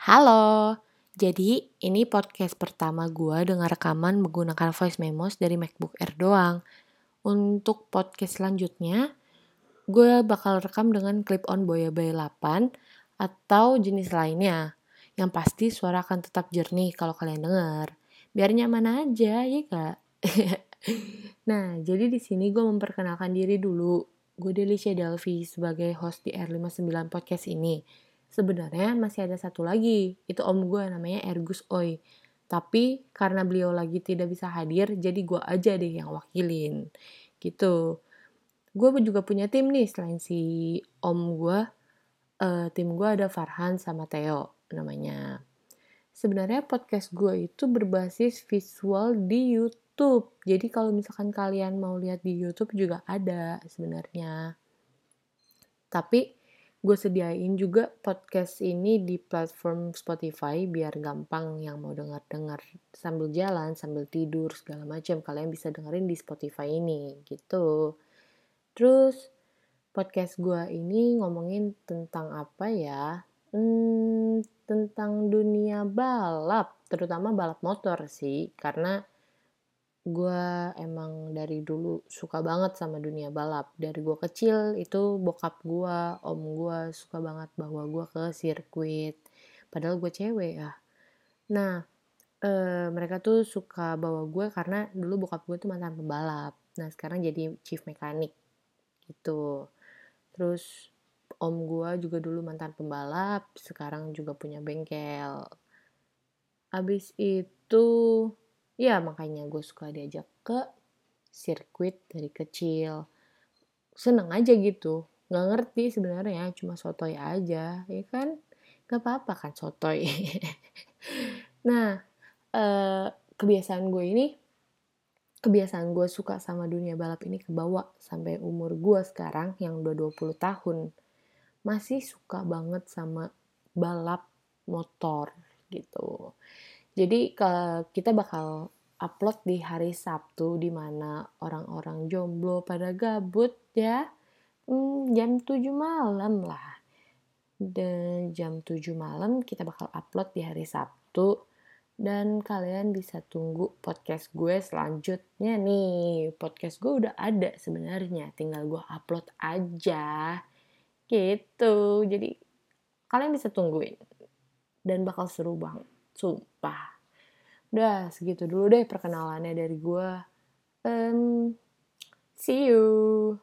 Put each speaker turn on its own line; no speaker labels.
Halo, jadi ini podcast pertama gue dengan rekaman menggunakan voice memos dari MacBook Air doang. Untuk podcast selanjutnya, gue bakal rekam dengan clip-on Boya Bay 8 atau jenis lainnya. Yang pasti suara akan tetap jernih kalau kalian dengar. Biar nyaman aja, ya kak? nah, jadi di sini gue memperkenalkan diri dulu. Gue Delicia Delvi sebagai host di R59 Podcast ini sebenarnya masih ada satu lagi, itu om gue namanya Ergus Oi. Tapi karena beliau lagi tidak bisa hadir, jadi gue aja deh yang wakilin. Gitu. Gue juga punya tim nih selain si om gue. Uh, tim gue ada Farhan sama Theo namanya. Sebenarnya podcast gue itu berbasis visual di YouTube. Jadi kalau misalkan kalian mau lihat di YouTube juga ada sebenarnya. Tapi gue sediain juga podcast ini di platform Spotify biar gampang yang mau denger-dengar sambil jalan, sambil tidur segala macam kalian bisa dengerin di Spotify ini gitu. Terus podcast gue ini ngomongin tentang apa ya? Hmm, tentang dunia balap, terutama balap motor sih, karena gue emang dari dulu suka banget sama dunia balap. Dari gue kecil itu bokap gue om gue suka banget bawa gue ke sirkuit. Padahal gue cewek ya nah e, mereka tuh suka bawa gue karena dulu bokap gue tuh mantan pembalap. Nah sekarang jadi chief mekanik gitu. Terus om gue juga dulu mantan pembalap sekarang juga punya bengkel. Abis itu ya makanya gue suka diajak ke sirkuit dari kecil. Seneng aja gitu. Nggak ngerti sebenarnya cuma sotoy aja ya kan? Nggak apa-apa kan sotoy. Nah eh, kebiasaan gue ini kebiasaan gue suka sama dunia balap ini kebawa sampai umur gue sekarang yang udah 20 tahun. Masih suka banget sama balap motor gitu jadi kita bakal upload di hari Sabtu di mana orang-orang jomblo pada gabut ya. Hmm, jam 7 malam lah. Dan jam 7 malam kita bakal upload di hari Sabtu dan kalian bisa tunggu podcast gue selanjutnya nih. Podcast gue udah ada sebenarnya, tinggal gue upload aja. Gitu. Jadi kalian bisa tungguin dan bakal seru banget. Sumpah. Udah segitu dulu deh perkenalannya dari gue. Um, see you.